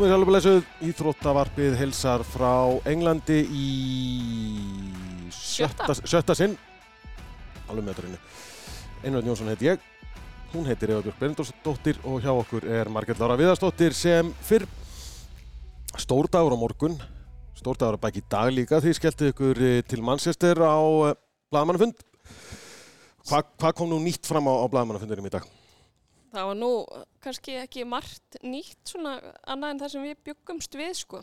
Komið sjálfur lesuð, Íþróttavarpið helsar frá Englandi í Sjötta. sjötta, sinn. Alveg með þetta Einrönd Jónsson heiti ég, hún heitir Eva Björk Berendórsdóttir og hjá okkur er Margrét Lára Viðarsdóttir sem fyrr stórdagur á morgun, stórdagur að bæki í dag líka því skellti ykkur eh, til Manchester á Blaðmannafund. Hva, hvað kom nú nýtt fram á, á Blaðmannafundinum í dag? Það var nú kannski ekki margt nýtt svona annað en það sem við byggumst við sko.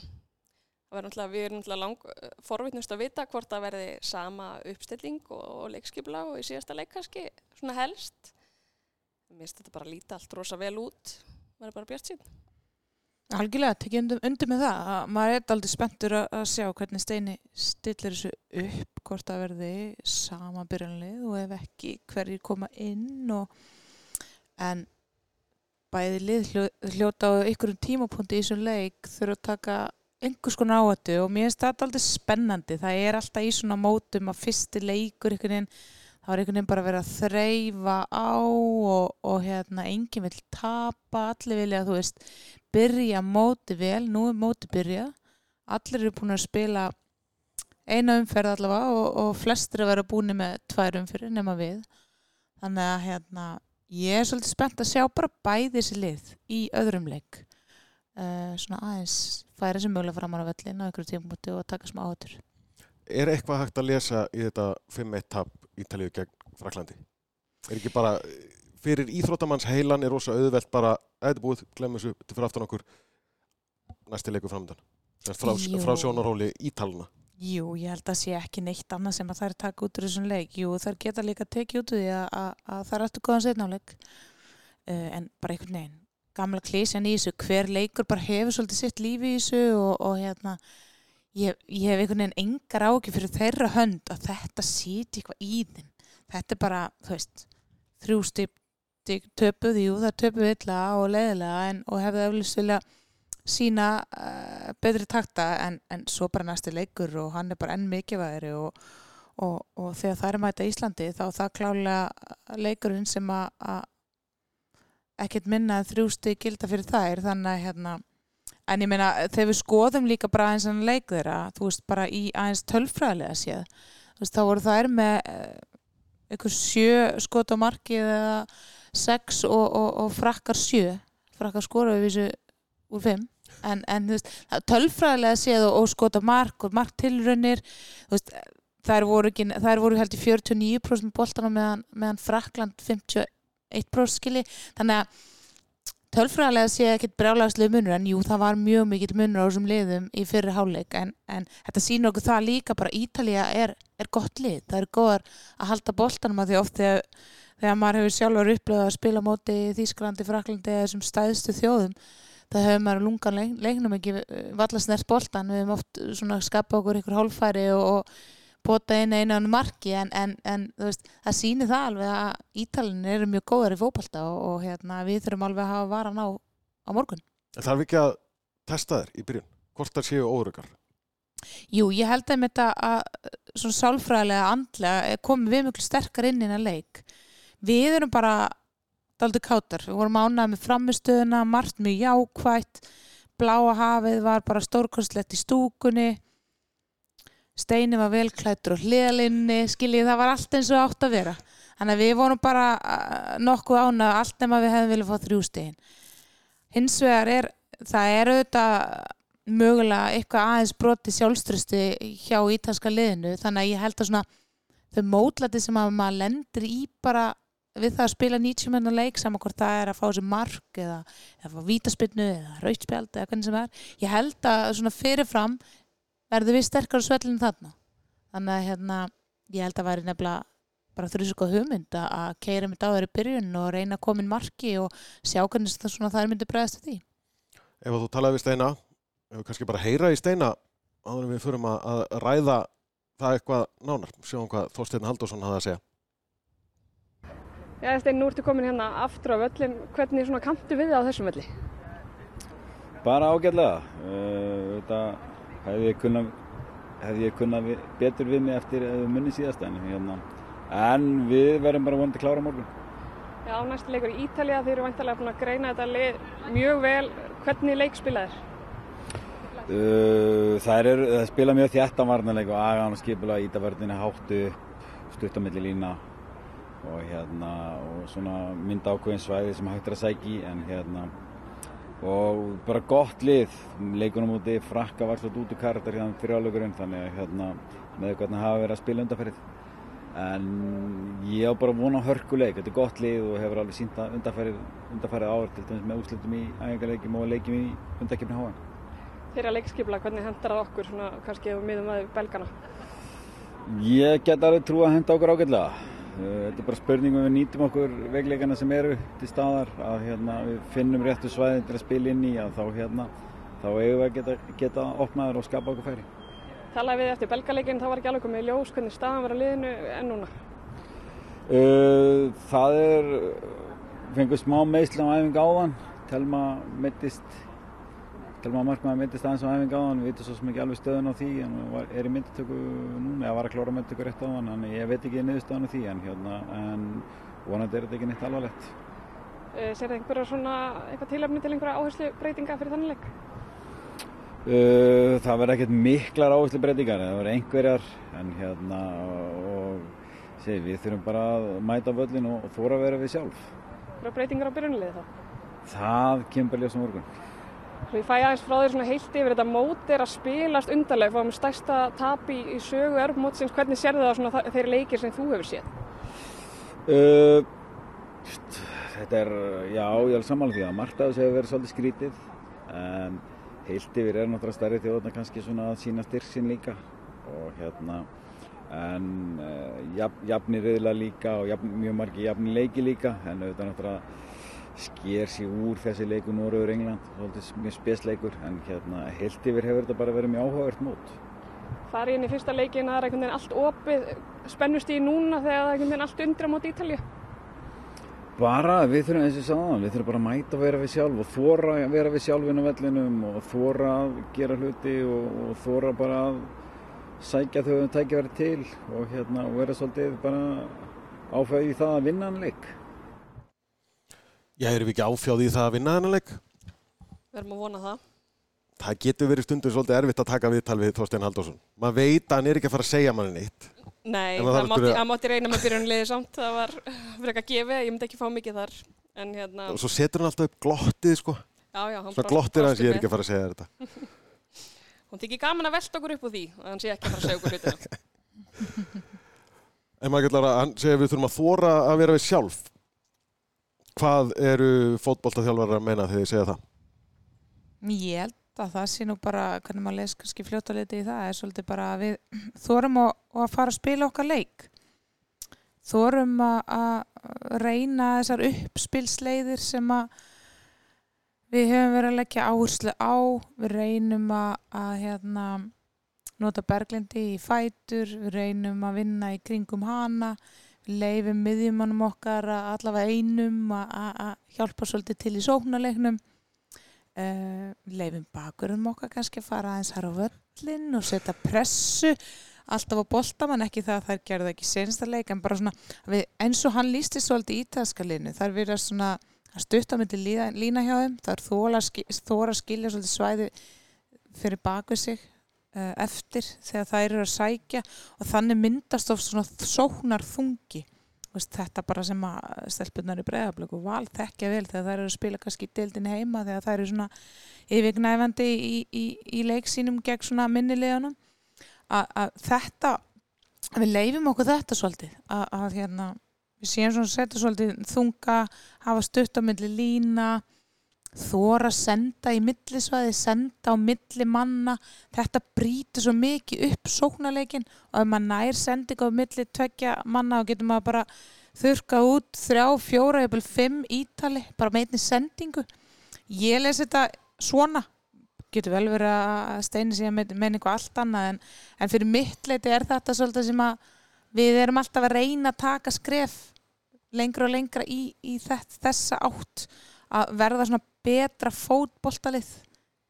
Við erum náttúrulega lang forvitnust að vita hvort það verði sama uppstilling og, og leikskipla og í síðasta leik kannski svona helst. Mér finnst þetta bara að líta allt rosa vel út, maður er bara bjart sín. Algjörlega, tekið undir, undir með það. að Maður er aldrei spenntur að sjá hvernig Steini stillir þessu upp, hvort það verði sama byrjanlið og ef ekki hverjir koma inn og en bæði lið hljó, hljóta á einhverjum tímapunkti í þessum leik þurfa að taka einhvers konar áhættu og mér finnst þetta aldrei spennandi. Það er alltaf í svona mótum að fyrsti leikur einhvern veginn það var einhvern veginn bara að vera að þreyfa á og, og hérna enginn vil tapa, allir vilja þú veist byrja móti vel, nú er móti byrja allir eru búin að spila eina umferð allavega og, og flestir að vera búin með tvær umferð nema við þannig að hérna ég er svolítið spennt að sjá bara bæði þessi lið í öðrum leik uh, svona aðeins færa sem mögulega fram á völlin á einhverju tímpunkti og taka smá átur Er eitthvað hægt að lesa í þetta 5-1 tap Ítalíu gegn Fraklandi? Er ekki bara, fyrir íþróttamanns heilan er rosa auðvelt bara, er búið, glemum þessu, þetta fyrir aftan okkur næsti leikur framöndan. Frá, frá sjónarhóli Ítaluna. Jú, ég held að sé ekki neitt annað sem að þær taka út úr þessum leik. Jú, þær geta líka tekið út úr því að, að, að þær ættu góðan setnáleik. Uh, en bara einhvern veginn, gamla klísjan í þessu, hver leikur bara hefur svolítið sitt lífi í þessu og, og hérna, ég, ég hef einhvern veginn engar áki fyrir þeirra hönd að þetta sýti eitthvað í þeim. Þetta er bara, þú veist, þrjú stip töpuð, jú, það töpuð illa og leiðilega en, og hefðu eflust vilja sína uh, betri takta en, en svo bara næsti leikur og hann er bara enn mikilvægri og, og, og þegar það er mæta Íslandi þá það klálega leikurinn sem að ekkert minna þrjústi gilda fyrir þær. Þannig að hérna en ég meina þegar við skoðum líka bara aðeins hann leik þeirra, þú veist bara í aðeins tölfræðilega séð þú veist þá voru þær með uh, einhver sjö skot á markið eða sex og, og, og frakkar sjö. Frakkar skoraðu við þessu úr fimm en, en þú veist, tölfræðilega séð og, og skota mark og marktilraunir þú veist, þær voru, ekki, þær voru held í 49% boltana meðan, meðan Frakland 51% skili þannig að tölfræðilega séð ekkert brjálagslega munur en jú, það var mjög mikill munur á þessum liðum í fyrri háleik en, en þetta sýnur okkur það líka bara Ítalía er, er gott lið, það er góðar að halda boltanum að því oft þegar, þegar maður hefur sjálfur upplöðað að spila móti Þýsklandi, Fraklandi eða þessum stæðstu þjóðum það hefur maður lungan leik, leiknum ekki valla snert boltan, við hefum oft svona skapa okkur ykkur hálfæri og, og bota inn einu annu marki en, en, en veist, það sýnir það alveg að Ítalinn eru mjög góðar í fótbolta og, og hérna, við þurfum alveg að hafa varan á, á morgun. En þarf ekki að testa þér í byrjun? Hvort það séu órugar? Jú, ég held að þetta að svona sálfræðilega andlega komum við mjög sterkar inn innan leik. Við erum bara daldi kátar. Við vorum ánægð með framistöðuna, margt mjög jákvætt, bláa hafið var bara stórkostlegt í stúkunni, steini var velklættur og hliðalinni, skiljið það var allt eins og átt að vera. Þannig að við vorum bara uh, nokkuð ánægð allt nema við hefðum viljað fá þrjú stegin. Hins vegar er, það er auðvitað mögulega eitthvað aðeins broti sjálfströsti hjá ítalska liðinu þannig að ég held að svona þau mótlæti sem að maður lendir í bara við það að spila 90 menn leik saman hvort það er að fá sér mark eða, eða vítaspinnu eða rautspjald eða hvernig sem er ég held að svona fyrirfram verður við sterkar á svellinu þarna þannig að hérna ég held að væri nefnilega bara þrjusko hugmynd að- að keira mitt á þeirri byrjun og reyna að koma inn marki og sjá hvernig það svona það er myndi bregðast því Ef að þú talaði við Steina, ef við kannski bara heyra í Steina áður við förum að, að ræða það eitthvað nánar. Sjáum hvað Þorsteinn Halldórsson hafði að segja. Já, Steinn, nú ertu komin hérna aftur á völlin. Hvernig svona kanntu við á þessum völli? Bara ágætlega. Uh, þetta hefði ég kunnað hefði ég kunnað vi- betur við mig eftir uh, munni síðast en hérna. En við verðum bara vonandi klára morgun. Já, næstu leikur í Ítalía, þeir eru vantarlega búin að greina þetta lið mjög vel. Hvernig leik spilaðir? Uh, það er það spila mjög þjættan varnarleik og agan og skipula ítaverðinu háttu stuttamilli lína og hérna og svona mynda ákveðin svæði sem hægt er að sækja í en hérna og bara gott lið leikunum úti frakka var svolítið út úr karakter hérna fyrir álugurinn þannig að hérna með hvernig hafa verið að spila undarferðið en ég á bara vona hörkuleik þetta er gott lið og hefur alveg sínt að undarferðið undarferðið ár til dæmis með úslutum í æfingarleikim og leikim í undakefni háan Þeirra leikskipla, hvernig hendar það okkur svona kannski ef við miðum að belgana? Ég get alveg trú að henda okkur ágætlega. Uh, Þetta er bara spurning um við nýtum okkur veikleikana sem eru til staðar að hérna, við finnum réttu svæðin til að spila inn í að þá, hérna, þá eigum við að geta, geta opnaður og skapa okkur færi. Talaði við eftir belgaleikin, þá var ekki alveg komið ljós hvernig staðan var á liðinu en núna. Uh, það er, fengur smá meðsla á æfingu áðan, Telma mittist Telma Markmann myndist aðeins á æfingu áðan, við veitum svo sem ekki alveg stöðun á því en var, er í myndatöku núna, eða var að klára myndatöku rétt á hann, þannig ég veit ekki niðurstöðun á því en, hérna, en vonandi er þetta ekki neitt alvarlegt. Uh, Sér það einhverja svona, eitthvað tilöfni til einhverja áherslu breytinga fyrir þannig leik? Uh, það verður ekkert miklar áherslu breytingar, það verður einhverjar en hérna og segi, við þurfum bara að mæta völlin og, og þóra vera við sjálf. Breytingar á byrjunliði þá? Það kemur bara ljós á morgun. Svo ég fæ aðeins frá þér svona heilt yfir þetta mót er að spilast undarlega, fáum stærsta tap í, í sögu erfmótsins, hvernig sér það svona þa- þeir leikir sem þú hefur séð? Uh, þetta er, já, ég er sammála því að þessu hefur verið svolítið skrítið en heilt yfir er náttúrulega stærri þjóðna kannski svona að sína styrk sinn líka. Og hérna en uh, jafn, jafnir reyðla líka og jafn, mjög margi jafnir leiki líka en auðvitað náttúrulega sker sér úr þessi leiku Norröður England, svolítið mjög spesleikur en hérna heilt yfir hefur þetta bara verið mjög áhugavert mót. Farið inn í fyrsta leikin, það er einhvern veginn allt opið, spennust í núna þegar það er einhvern veginn allt undir á móti Ítalju. Bara, við þurfum eins og sagði við þurfum bara að mæta að vera við sjálf og þóra að vera við sjálfinn á vellinum og þóra að gera hluti og, og þóra bara að sækja þau um tækifæri til og hérna og vera svolítið bara áfæði í það að vinna hann leik. Já, erum við ekki áfjáði í það að vinna þennan leik? Við erum að vona það. Það getur verið stundum svolítið erfitt að taka viðtal við Þorstein Halldórsson. Maður veit að hann er ekki að fara að segja manni neitt. Nei, það, mátti, það mátti reyna með byrjunliði samt, það var frekar gefið, ég myndi ekki fá mikið þar. En hérna, Og svo setur hann alltaf upp glottið, sko. já, já, hann Svona brást- glottir hans, ég er ekki að fara að segja þetta. Hún þykir gaman að velta okkur upp úr því, að hann sé ekki að fara að segja okkur Hvað eru fótboltaþjálfarar að meina þegar þið segja það? Ég held að það sé nú bara, hvernig maður les kannski fljóta liti í það, er svolítið bara að við þórum að, að fara að spila okkar leik. Þórum að, að reyna þessar uppspilsleiðir sem að við höfum verið að leggja áherslu á. Við reynum að, að hérna, nota berglindi í fætur, við reynum að vinna í kringum hana, við leifum miðjumannum okkar að allavega einum að, hjálpa svolítið til í sóknarleiknum. Uh, leifum bakurum okkar kannski að fara aðeins þar á völlin og setja pressu alltaf á boltamann, ekki það að þær gerðu ekki sensta leik, en bara svona við, eins og hann lísti svolítið ítalskalinu þar verið svona að stutta myndi lína, hjá þeim, það er þóra, skilja svolítið svæði fyrir baku sig eftir þegar þær eru að sækja og þannig myndast of svona sóknar þungi þetta bara sem að stelpunar í breiðablöku og val þekkja vel þegar þær eru að spila kannski í deildinni heima þegar þær eru svona yfirgnæfandi í, í, í leik sínum gegn svona minnileganum að, þetta við leifum okkur þetta svolítið að, að hérna við séum svona setja svolítið þunga hafa stutt á milli lína þóra senda í millisvæði, senda á milli manna. Þetta brýtur svo mikið upp sóknarleikin og ef maður nær sending á milli tveggja manna og getur maður bara þurka út þrjá, fjóra, eða fimm ítali, bara með einni sendingu. Ég lesi þetta svona. Getur vel verið að steini sig að meina eitthvað allt annað en, en fyrir mitt leiti er þetta svolítið sem að við erum alltaf að reyna að taka skref lengra og lengra í, í þess, þessa átt. Að verða svona betra fótboltalið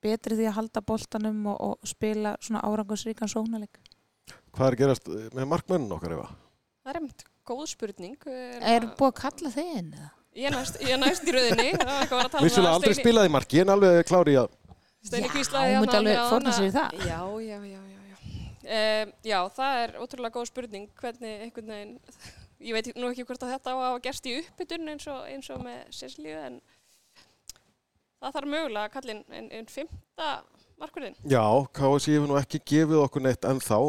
betri því að halda boltanum og, og spila svona árangusríkan sóknarleik Hvað er gerast með markmennun okkar efa? Það er einmitt góð spurning. Við erum Er að- búið að kalla þig inn? eða? Ég er næst, ég er næst í tala um Vissulega það, aldrei Steini- spilaði í marki en alveg klári í að Steini Já, hvíslaði hún myndi hérna alveg áðan fórna að- sér í það. Já, já, já, já, já. Um, já, það er ótrúlega góð spurning hvernig einhvern veginn, ég veit nú ekki hvort að þetta á að hafa gerst í uppbytun eins og, eins og með Cecilíu en það þarf mögulega að kalla inn en, en fymta markurinn. Já, KSI hefur nú ekki gefið okkur neitt ennþá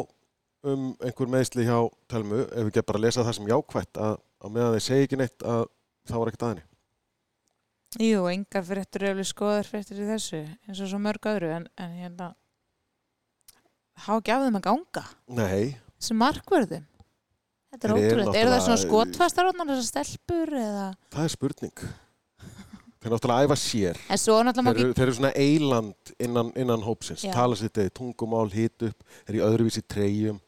um einhver meðsli hjá Telmu ef við ekki bara lesa það sem jákvætt að, að meðan þeir segi ekki neitt að það var ekkert aðinni. Jú, engar fréttur eru skoðar fréttur í þessu eins og svo mörg öðru en, en hérna há ekki af þeim að ganga Nei, sem markverðum Þetta er ótrúlega, eru það svona skotfastar þessar stelpur eða það er spurning. Þeir náttúrulega æfa sér. en svo náttúrulega Þeir ekki þeir eru svona eiland innan, innan hópsins, Já. tala sitt eða tungumál, hit upp, þeir eru öðruvísi treyjum.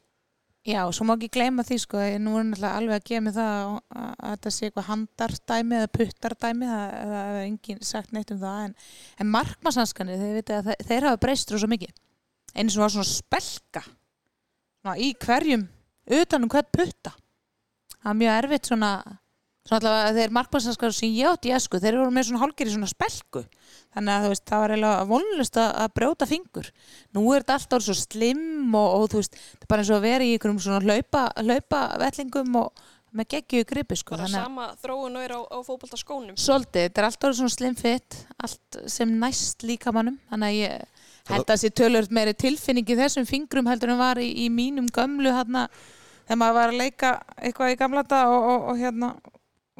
Já, svo má ekki gleyma því sko, nú er náttúrulega alveg að gefa mig það að, þetta sé eitthvað handardæmi eða puttardæmi, það það hefur enginn sagt neitt um það, en, en markmasanskanir, þeir vita að þeir, þeir hafa breyst svo mikið, eins og var svona spelka svona, í hverjum, utan um hvern putta. Það er mjög erfitt svona, svona allavega að þeir markmasanskar sem ég átti í esku, þeir eru með svona hálgeri svona spelku, þannig að þú veist, það var eiginlega vonlust að, að brjóta fingur. Nú er þetta alltaf svo slimm og, og þú veist, þetta er bara eins og að vera í einhverjum svona hlaupa, hlaupa vellingum og með geggju gripi sko. Bara sama þróun og er á, á fótboltaskónum. svolítið, þetta er alltaf svona slim fit, allt sem næst líkamannum. Þannig að ég held að það sé tölvöld meiri tilfinning í þessum fingrum heldur en var í, í mínum gömlu hérna, þegar maður var að leika eitthvað í gamla dag og, og, og hérna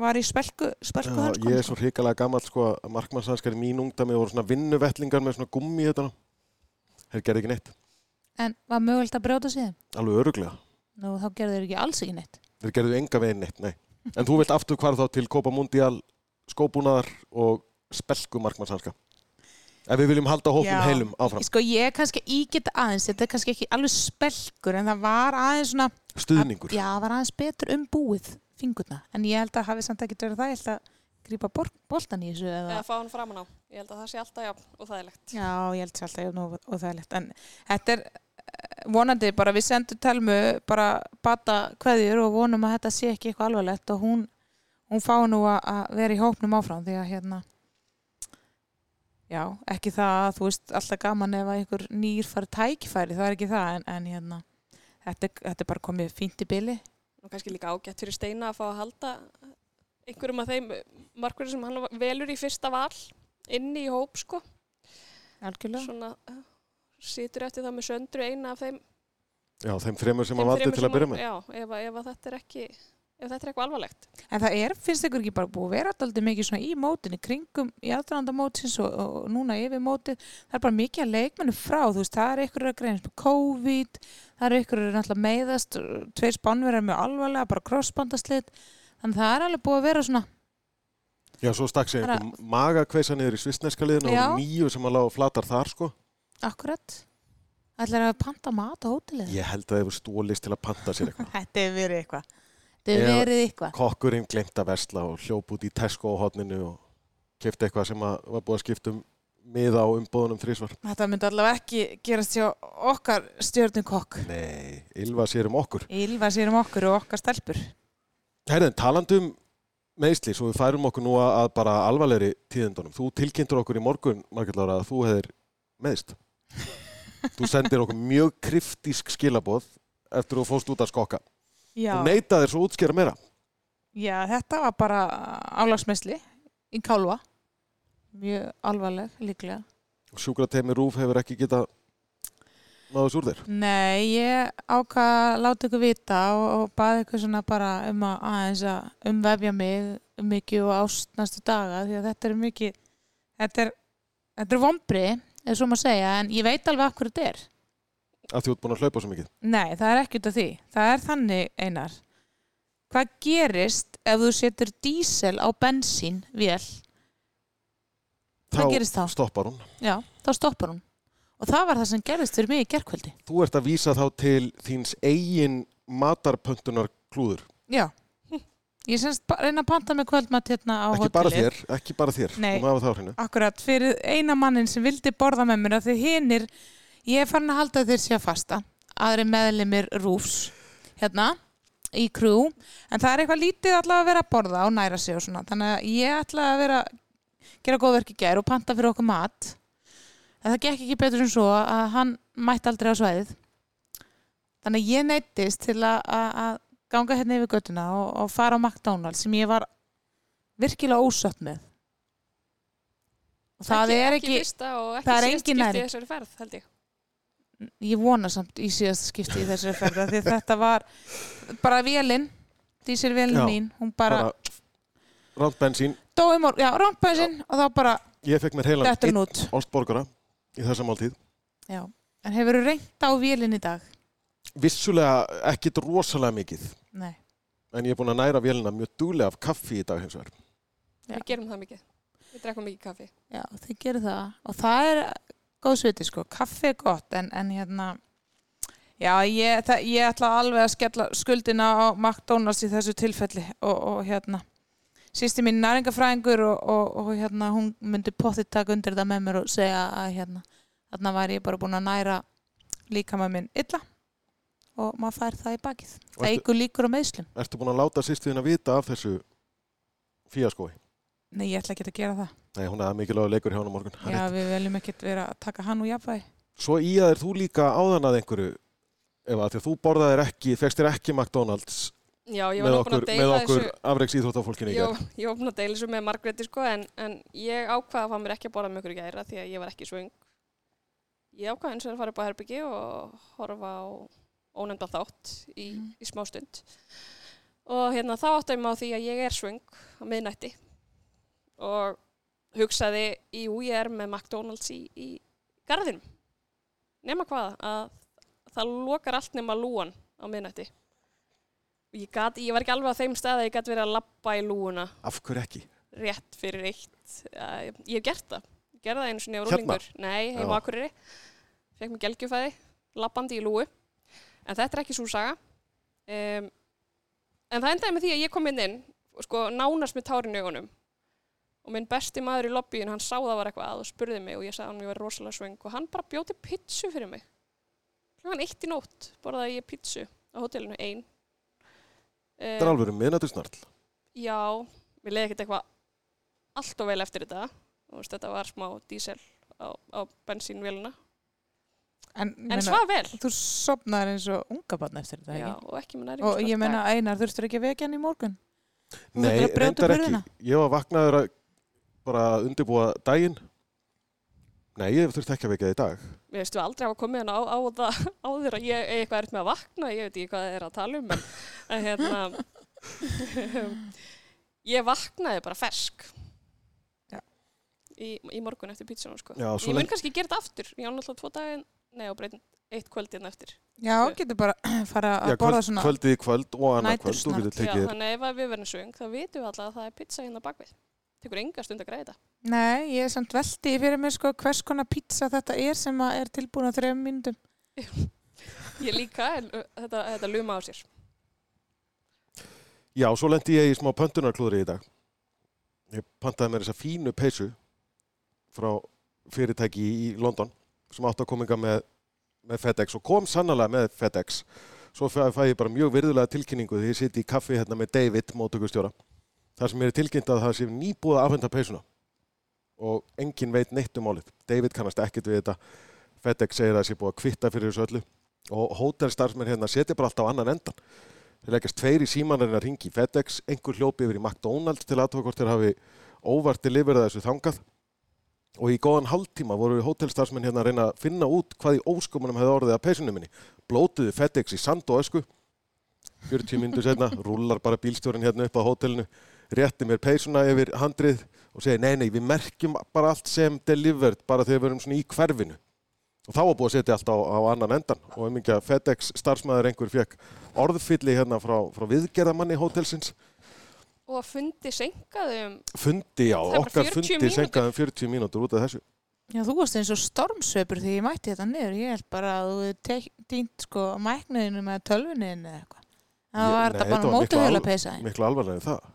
var í spelku, spelku Já, ég er svo hrikalega gammal sko að markmannsanskar í mín ungdami voru svona vinnuvettlingar með svona gummi þetta. Þeir gerði ekki neitt. En var mögulegt að brjóta sig þeim? Alveg öruglega. Nú þá gerðu þeir ekki alls ekki neitt. Þeir gerðu enga veginn neitt, nei. En þú vilt aftur hvar þá til Copa Mundial, skóbúnaðar og spelku markmannsanska. Ef við viljum halda hópum Já. heilum áfram. Sko ég er kannski ígeta aðeins, þetta er kannski ekki alveg spelkur en það var aðeins svona Stuðningur. Já, það var aðeins betur um búið fingurna, en ég held að hafi samt ekki verið það, ég held að grípa boltan í þessu eða, Eða fá hann framan á. Ég held að það sé alltaf jafn og þægilegt. Já, ég held sér alltaf jafn og, og það er lett en þetta er eh, vonandi bara við sendum telmu bara bata kveðjur og vonum að þetta sé ekki eitthvað alvarlegt og hún, hún fá nú að, að vera í hópnum áfram því að hérna já, ekki það að þú veist alltaf gaman ef að einhver nýr fari tækifæri, það er ekki það en, en hérna þetta, er- þetta er bara komið fínt í byli og kannski líka ágætt fyrir Steina að fá að halda einhverjum af þeim markverðum sem hann velur í fyrsta val inni í hóp sko algjörlega svona uh, situr eftir það með söndru eina af þeim Já, þeim þremur sem að valdi til að byrja hann- með. já, ef, að- ef að þetta er ekki ef þetta er eitthvað alvarlegt En það er, finnst ykkur ekki bara búið að vera alltaf mikið svona í mótinni, kringum í aðdraðanda mótsins og, og núna yfir mótið, það er bara mikið að leikmennu frá, þú veist, það er ykkur að greinast með COVID, það er ykkur að náttúrulega meiðast, tveir spánverðar með alvarlega, bara crossbandaslit, þannig að það er alveg búið að vera svona, Já, svo stakk sér Bara- einhver magakveisa niður í svistneska liðinu og nýju sem að lága flatar þar sko. akkurat, ætlar að panta mat á hótelið. Ég held að það hefur stólist til að panta sér eitthvað. Þetta hefur verið eitthvað. Hefur Eða- verið eitthvað. Kokkurinn glemt að versla og hljóp út í Tesco á hotninu og kefti eitthvað sem að var búið að skipta um miða á umbóðunum þrísvar. Þetta myndi allavega ekki gerast hjá okkar stjórnum kokk. Nei, Ylva sér um okkur. Ylva sér um okkur og okkar stelpur. Herðin, talandum meðsli, svo við færum okkur nú að bara alvarlegri tíðindunum. Þú tilkynntur okkur í morgun, Margrét Lára, að þú hefðir meðst. þú sendir okkur mjög kryptísk skilaboð eftir að þú fóst út að skokka. Já. Þú neitaðir svo að útskýra meira. Já, þetta var bara álagsmesli í kálva. Mjög alvarleg, líklega. Sjúkratemi Rúf hefur ekki getað náðus úr þér. Nei, ég ákvað að láta ykkur vita og, og baði ykkur svona bara um að aðeins að umvefja mig mikið og ást næstu daga því að þetta er mikið, þetta er, þetta er vombri, eða svo maður segja, en ég veit alveg hverju þetta er. Að þú ert búin að hlaupa svo mikið. Nei, það er ekki út af því. Það er þannig einar. Hvað gerist ef þú setur dísel á bensín vél? Hvað gerist þá? stoppar hún. Já, þá stoppar hún. Og það var það sem gerist fyrir mig í gerkvöldi. Þú ert að vísa þá til þíns eigin matarpöntunar klúður. Já. Ég semst reyna að panta með kvöldmatt hérna á Ekki hóteli. bara þér, ekki bara þér. Nei. Þá hreinu. Akkurat, fyrir eina mannin sem vildi borða með mér að því hinnir, ég er farin að halda þeir sé að fasta, aðri meðlimir rúfs, hérna, í krú, en það er eitthvað lítið allavega að vera að borða og næra sig og svona, þannig að ég ætla að vera, gera góðverk í gær og panta fyrir okkur mat, En það gekk ekki betur en svo að hann mætti aldrei á svæðið. Þannig að ég neittist til að, að, ganga hérna yfir göttuna og, og fara á McDonalds sem ég var virkilega ósött með. Og það er ekki, og ekki það er engin skipti í næring. þessari ferð, held ég. vona samt í síðasta skipti í þessari ferða því þetta var bara vélinn, dísilvélinn Já, mín, hún bara, Bara ránt bensín. dói mór, já, rámpæsin og þá bara Ég fekk mér heilan einn. Olstborgara í þessa máltíð. Já. En hefur þú reynt á vélinn í dag? Vissulega ekkit rosalega mikið. Nei. En ég er búin að næra vélina mjög duglega af kaffi í dag hins vegar. Við gerum það mikið. Við drekkum mikið kaffi. Já, þið gerir það og það er góð sviti sko, kaffi er gott en, en hérna já, ég, það, ég ætla alveg að skella skuldina á McDonalds í þessu tilfelli og, og hérna sýsti mín næringafræðingur og, og, og hérna hún myndi pottið taka undir það með mér og segja að hérna þarna væri ég bara búin að næra líka með minn illa og maður fær það í bakið. Það eigur líkur á meðslum. Ertu búin að láta sýstuðin að vita af þessu fíaskói? Nei, ég ætla ekki að gera það. Nei, hún er mikilvæg leikur hjá hann á morgun. Það er Já, rétt. við veljum ekkert vera að taka hann úr jafnvægi. Svo í að þú líka áðan að einhverju ef að því að þú borðaðir ekki, fegst þér ekki McDonalds Já, ég var með okkur, að okkur afreiks íþróttafólkinu í Jó, gerð. ég var búin að deila þessu með Margréti sko, en, en ég ákvaða að fá mér ekki að borða með ykkur í gæra því að ég var ekki svöng. Ég ákvaða eins og að fara upp á herbyggi og horfa á ónefnda þátt í, Mm. í smá stund. Og hérna þá áttu ég mig á því að ég er svöng á miðnætti og hugsaði, ég er með McDonalds í, í garðinum. Nema hvað, að það lokar allt nema lúan á miðnætti. Og Ég, gat, ég var ekki alveg á þeim stað að ég gæti verið að lappa í lúuna Af hverju ekki? rétt fyrir eitt. Ég ég hef gert það. Gerði það einu sinni á Hérna? Nei, heim á. Akureyri. Fekk mér gelgjufæði, lappandi í lúu. En þetta er ekki svo saga. Um, en það endaði með því að ég kom inn inn, sko, nánast með tárin í augunum. Og minn besti maður í lobbyin, hann sá það var eitthvað að og spurði mig og ég sagði hann að ég var rosalega svöng og hann bara bjóti pizzu fyrir mig. Klokkan eitt í nótt borðaði ég pizzu á hótelinu ein. Þetta er alveg miðnættur snarl. Já, mér leiði ekkert eitthvað allt og vel eftir þetta. Þú Veist, þetta var smá dísel á, á bensínvélina. En, En svaf vel. þú sopnar eins og unga barn eftir þetta, Já, ekki? og ekki með Og ég meina, Einar, þurftur ekki að vekja hann í morgun? Nei, reyndar ekki. Ég var vaknaður að bara að undirbúa daginn. Nei, ég þurfti ekki að vekja það í dag. Mér veistu aldrei hafa komið hann á, á það áður að ég er eitthvað er með að vakna, ég veit ekki hvað það er að tala um, en, en hérna, ég vaknaði bara fersk. Já. Í, í morgun eftir pítsunum, sko. Já, ég mun lengi- kannski gera þetta aftur. Ég á náttúrulega tvo daginn, nei, og breytin eitt kvöldin eftir. Já, getur bara fara að Já, borða kvöld, svona. kvöldið í kvöld og annað kvöld. Þú Nætursnarl. getur Já, tekið þér. þannig ef við verðum svöng, þá vitum við alltaf að það er pizza hérna bakvið. Tekur enga stund að græða þetta. Nei, ég er samt veldi fyrir mér sko hvers konar pizza þetta er sem að er tilbúin á þrejum mínútum. Ég líka, en þetta, þetta luma á sér. Já, svo lendi ég í smá pöntunarklúðri í dag. Ég pantaði mér þessa fínu peysu frá fyrirtæki í London sem átti að kominga með, með FedEx og kom sannlega með FedEx. Svo fæ, fæ ég bara mjög virðulega tilkynningu þegar ég siti í kaffi hérna með David, mótökustjóra. Þar sem er tilkynnt að það sé nýbúið að afhenda peysuna og engin veit neitt um málið. David kannast ekkert við þetta. FedEx segir að það sé búið að kvitta fyrir þessu öllu og hótelstarfsmenn hérna setja bara alltaf á annan endan. Þeir leggast tveir í símanarinn að ringi FedEx, einhver hljópi yfir í McDonalds til þeir hafi óvart deliverað þessu þangað og í góðan hálftíma voru hótelstarfsmenn hérna að reyna að finna út hvað í óskumunum hefði orðið að peysunum minni. Blótuðu FedEx í sand og ösku 40 minnur setna, rúlar bara bílstjórin hérna upp á hótelinu, rétti mér peysuna yfir handrið og segi nei, nei, við merkjum bara allt sem delivered bara þegar við erum svona í hverfinu. Og þá var búið að setja allt á, á annan endan og um að FedEx starfsmæður einhver fekk orðfylli hérna frá, frá viðgerðamanni hótelsins. Og að fundi senkaði um, Fundi, já, okkar 40 fundi senkaðum 40 mínútur út af þessu. Já, þú varst eins og stormsveipur því ég mætti þetta niður. Ég held bara að þú týnt sko mæknuðinu með tölvunin eða eitthvað. Það var nei, þetta bara var miklu mótuhjöla peysa. Miklu alvarlega en það.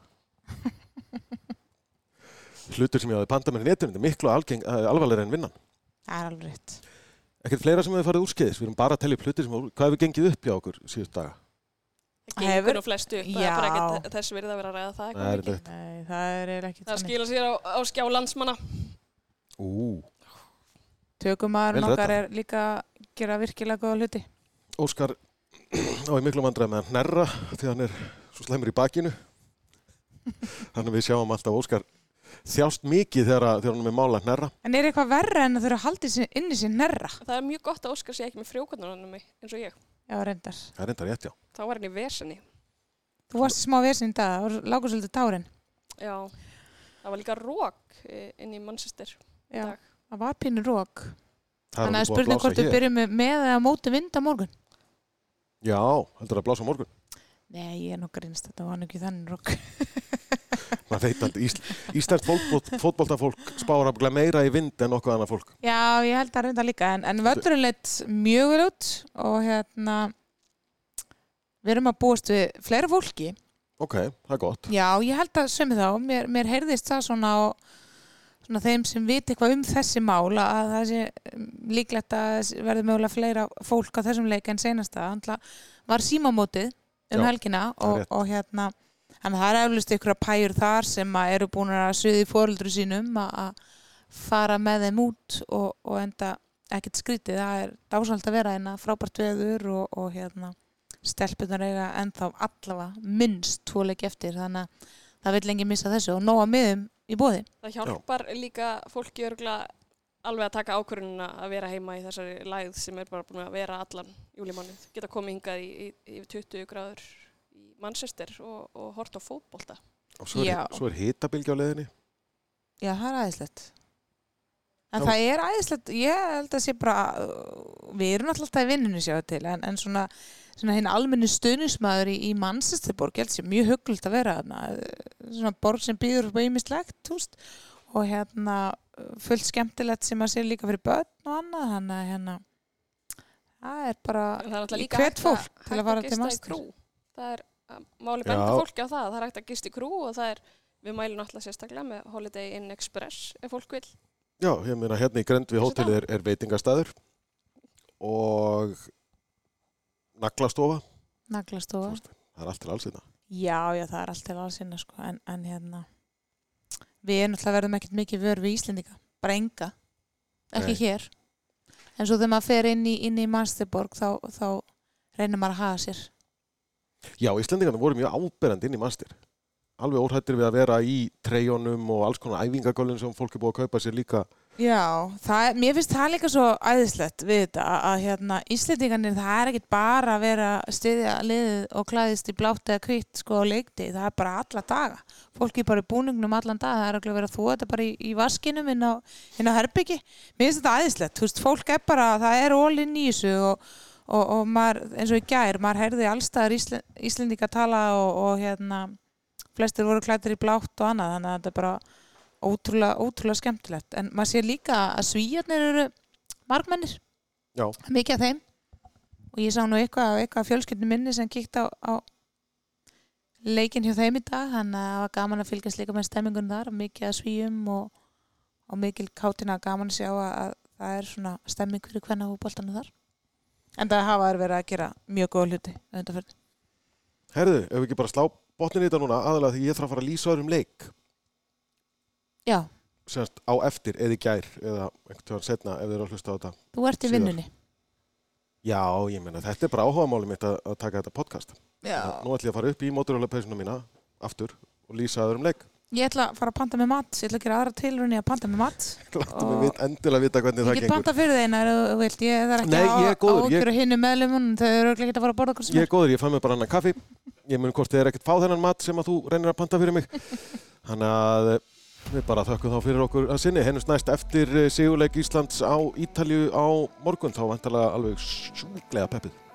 Hlutur sem ég hafi pantað mér í netinu, þetta er miklu algeng, eh, alvarlega en vinnan. Það er alveg rétt. Ekkert fleira sem hefur farið úrskeiðis, við erum bara að tellja upp hlutir sem, hvað hefur gengið upp hjá okkur síðust daga? það gengur nú flestu upp, það er bara ekkert þess verið að vera að ræða það eitthvað er mikið. þetta- Nei, það er ekki Það skila sér á, á skjá landsmanna. Ú, tökumaðurinn Vel okkar er líka að gera virkilega góða hluti Óskar á í miklu vandræði með að hnerra því hann er svo slemur í bakinu. Þannig við sjáum alltaf Óskar þjást mikið þegar, að- þegar hann er með mála að hnerra. En er eitthvað verra en að þurfa að halda sér inni sér nerra? Það er mjög gott að Óskar sé ekki með frjókvarnarannum eins og ég. Já, reyndar. Það er enda rétt, já. Þá var hann í vesenni. Þú varst í smá vesinn í dag, það var lágur svolítið tárin. Já, það var líka rók eh, inn í Manchester. í Já, dag. það var pínur rók. Þannig að spurning hvort við hér. byrjum með, með eða móti vind á morgun. Já, heldur að blása morgun. Nei, ég er nú grínst, þetta var nú ekki þannig rók. maður veit Ís, Íslands fótbolt, fótboltafólk spára meira í vind en okkur annað fólk. Já, ég held að reynda líka, en, en völlurinn leitt mjög vel út og hérna, við erum að búast við fleira fólki. Ok, það er gott. Já, ég held að sömu þá, mér, mér heyrðist það svona á svona þeim sem viti eitthvað um þessi mál að það sé um, líklegt að verði mögulega fleira fólk á þessum leik en senasta. Þannig var símamótið um Já, helgina og, og hérna, þannig að það er eflust ykkur að pæjur þar sem að eru búin að suði fóreldru sínum að að fara með þeim út og, og enda ekkert skrítið. Það er dásald að vera hérna frábært veður og, og hérna stelpunar eiga ennþá allavega minnst tvoleik eftir þannig að það vil lengi missa þessu og nóga miðum í bóði. Það hjálpar líka fólki örgulega alveg að taka ákvörðunina að vera heima í þessari lægð sem er bara búin að vera allan júlimánuð. Geta komið hingað í, í, í 20 gráður í Manchester og, og hort á fótbolta. Og svo er, er hitabilgi á leiðinni. Já, það er æðislegt. En það er æðislegt, ég held að sé bara, við erum alltaf í vinnunni sjáðu til, en, en svona, svona hinn almenni stuðnismæður í, í Manchesterborg, ég held sé mjög huggult að vera þarna, svona borg sem býður upp á ýmislegt, túst, og hérna fullt skemmtilegt sem að sé líka fyrir börn og annað, þannig að hérna, það er bara, er hvert fólk til að fara til krú. Það er máli benda fólki á það. Það er hægt að gista í krú og það er, við mælum alltaf sérstaklega með Holiday Inn Express ef fólk vil. Já, ég meina hérna í Grend við Þessu hótelið er, er veitingastæður og naglastofa. naglastofa. Það er allt til alls hérna. Já, já, það er allt til alls sinna sko, en, en hérna við erum alltaf verðum ekkert mikið vör við Íslendinga, bara enga ekki Nei. hér en svo þegar maður fer inn í, inn í Mansterborg þá, þá reynir maður að hafa sér Já, Íslendingarnir voru mjög áberandi inn í mastir. Alveg óhættir við að vera í treyjónum og alls konar æfingagöllum sem fólk er búið að kaupa sér líka. Já, það, mér finnst það líka svo æðislegt við þetta að, hérna, Íslendingarnir það er ekkert bara að vera að styðja liðið og klæðist í blátt eða kvitt sko á leikti, það er bara alla daga. Fólki er bara í búningnum allan dag. Það er ekki að vera þú þetta bara í, í vaskinum inn á, inn á herbyggi, mér finnst þetta æðislegt. Þú veist, fólk er bara, það er ólinn í þessu og, og, og maður, eins og í gær maður heyrði allstaðar Ísle, Íslendinga tala og, og hérna flestir voru klættir í blátt og annað þannig að þetta bara ótrúlega, ótrúlega skemmtilegt. En maður sér líka að svíjarnir eru margmennir, Já, mikið af þeim. Og ég sá nú eitthvað, eitthvað fjölskyldinu minni sem kíkt á, á leikin hjá þeim í dag. Þannig að það var gaman að fylgjast líka með stemmingun þar mikið að svíjum og, og mikil kátina gaman að sjá að, að það er svona stemming fyrir hvenna fótboltanu þar. En það hafa verið að gera mjög góða hluti á undanförnu. herðu, ef við ekki bara slá botnin í þetta núna, aðalega því ég þarf að fara að lýsa öðrum leik Já, semst á eftir eða í gær eða einhvern tíðan setna ef þið eru að hlusta á þetta. þú ert í Síðar. vinnunni Já, ég meina, þetta er bara áhugamáli mitt að, að taka þetta podcast. Já. Nú ætlum ég að fara upp í móturhjólapeysuna mína aftur og lýsa öðrum leik. Ég ætla að fara að panta með mat, ég ætla að gera aðra tilrunni að panta með mat. Láttu mig vit, endilega vita hvernig Ég það get gengur. panta fyrir þeina ef þú vilt, ég þarf ekki Nei, ég er góður, ég- ágjur og hinnu meðlumun, þau eru ekki að fara að borða okkur sem Ég er góður, ég fæ mér bara annan kaffi. Ég mun hvort þið er ekkert fá þennan mat sem að þú reynir að panta fyrir mig. Þannig að við bara þökkum þá fyrir okkur að sinni. Hennust næst eftir eh, sigurleik Íslands á Ítalju á morgun. Þá vantalega alveg sjúklega peppið.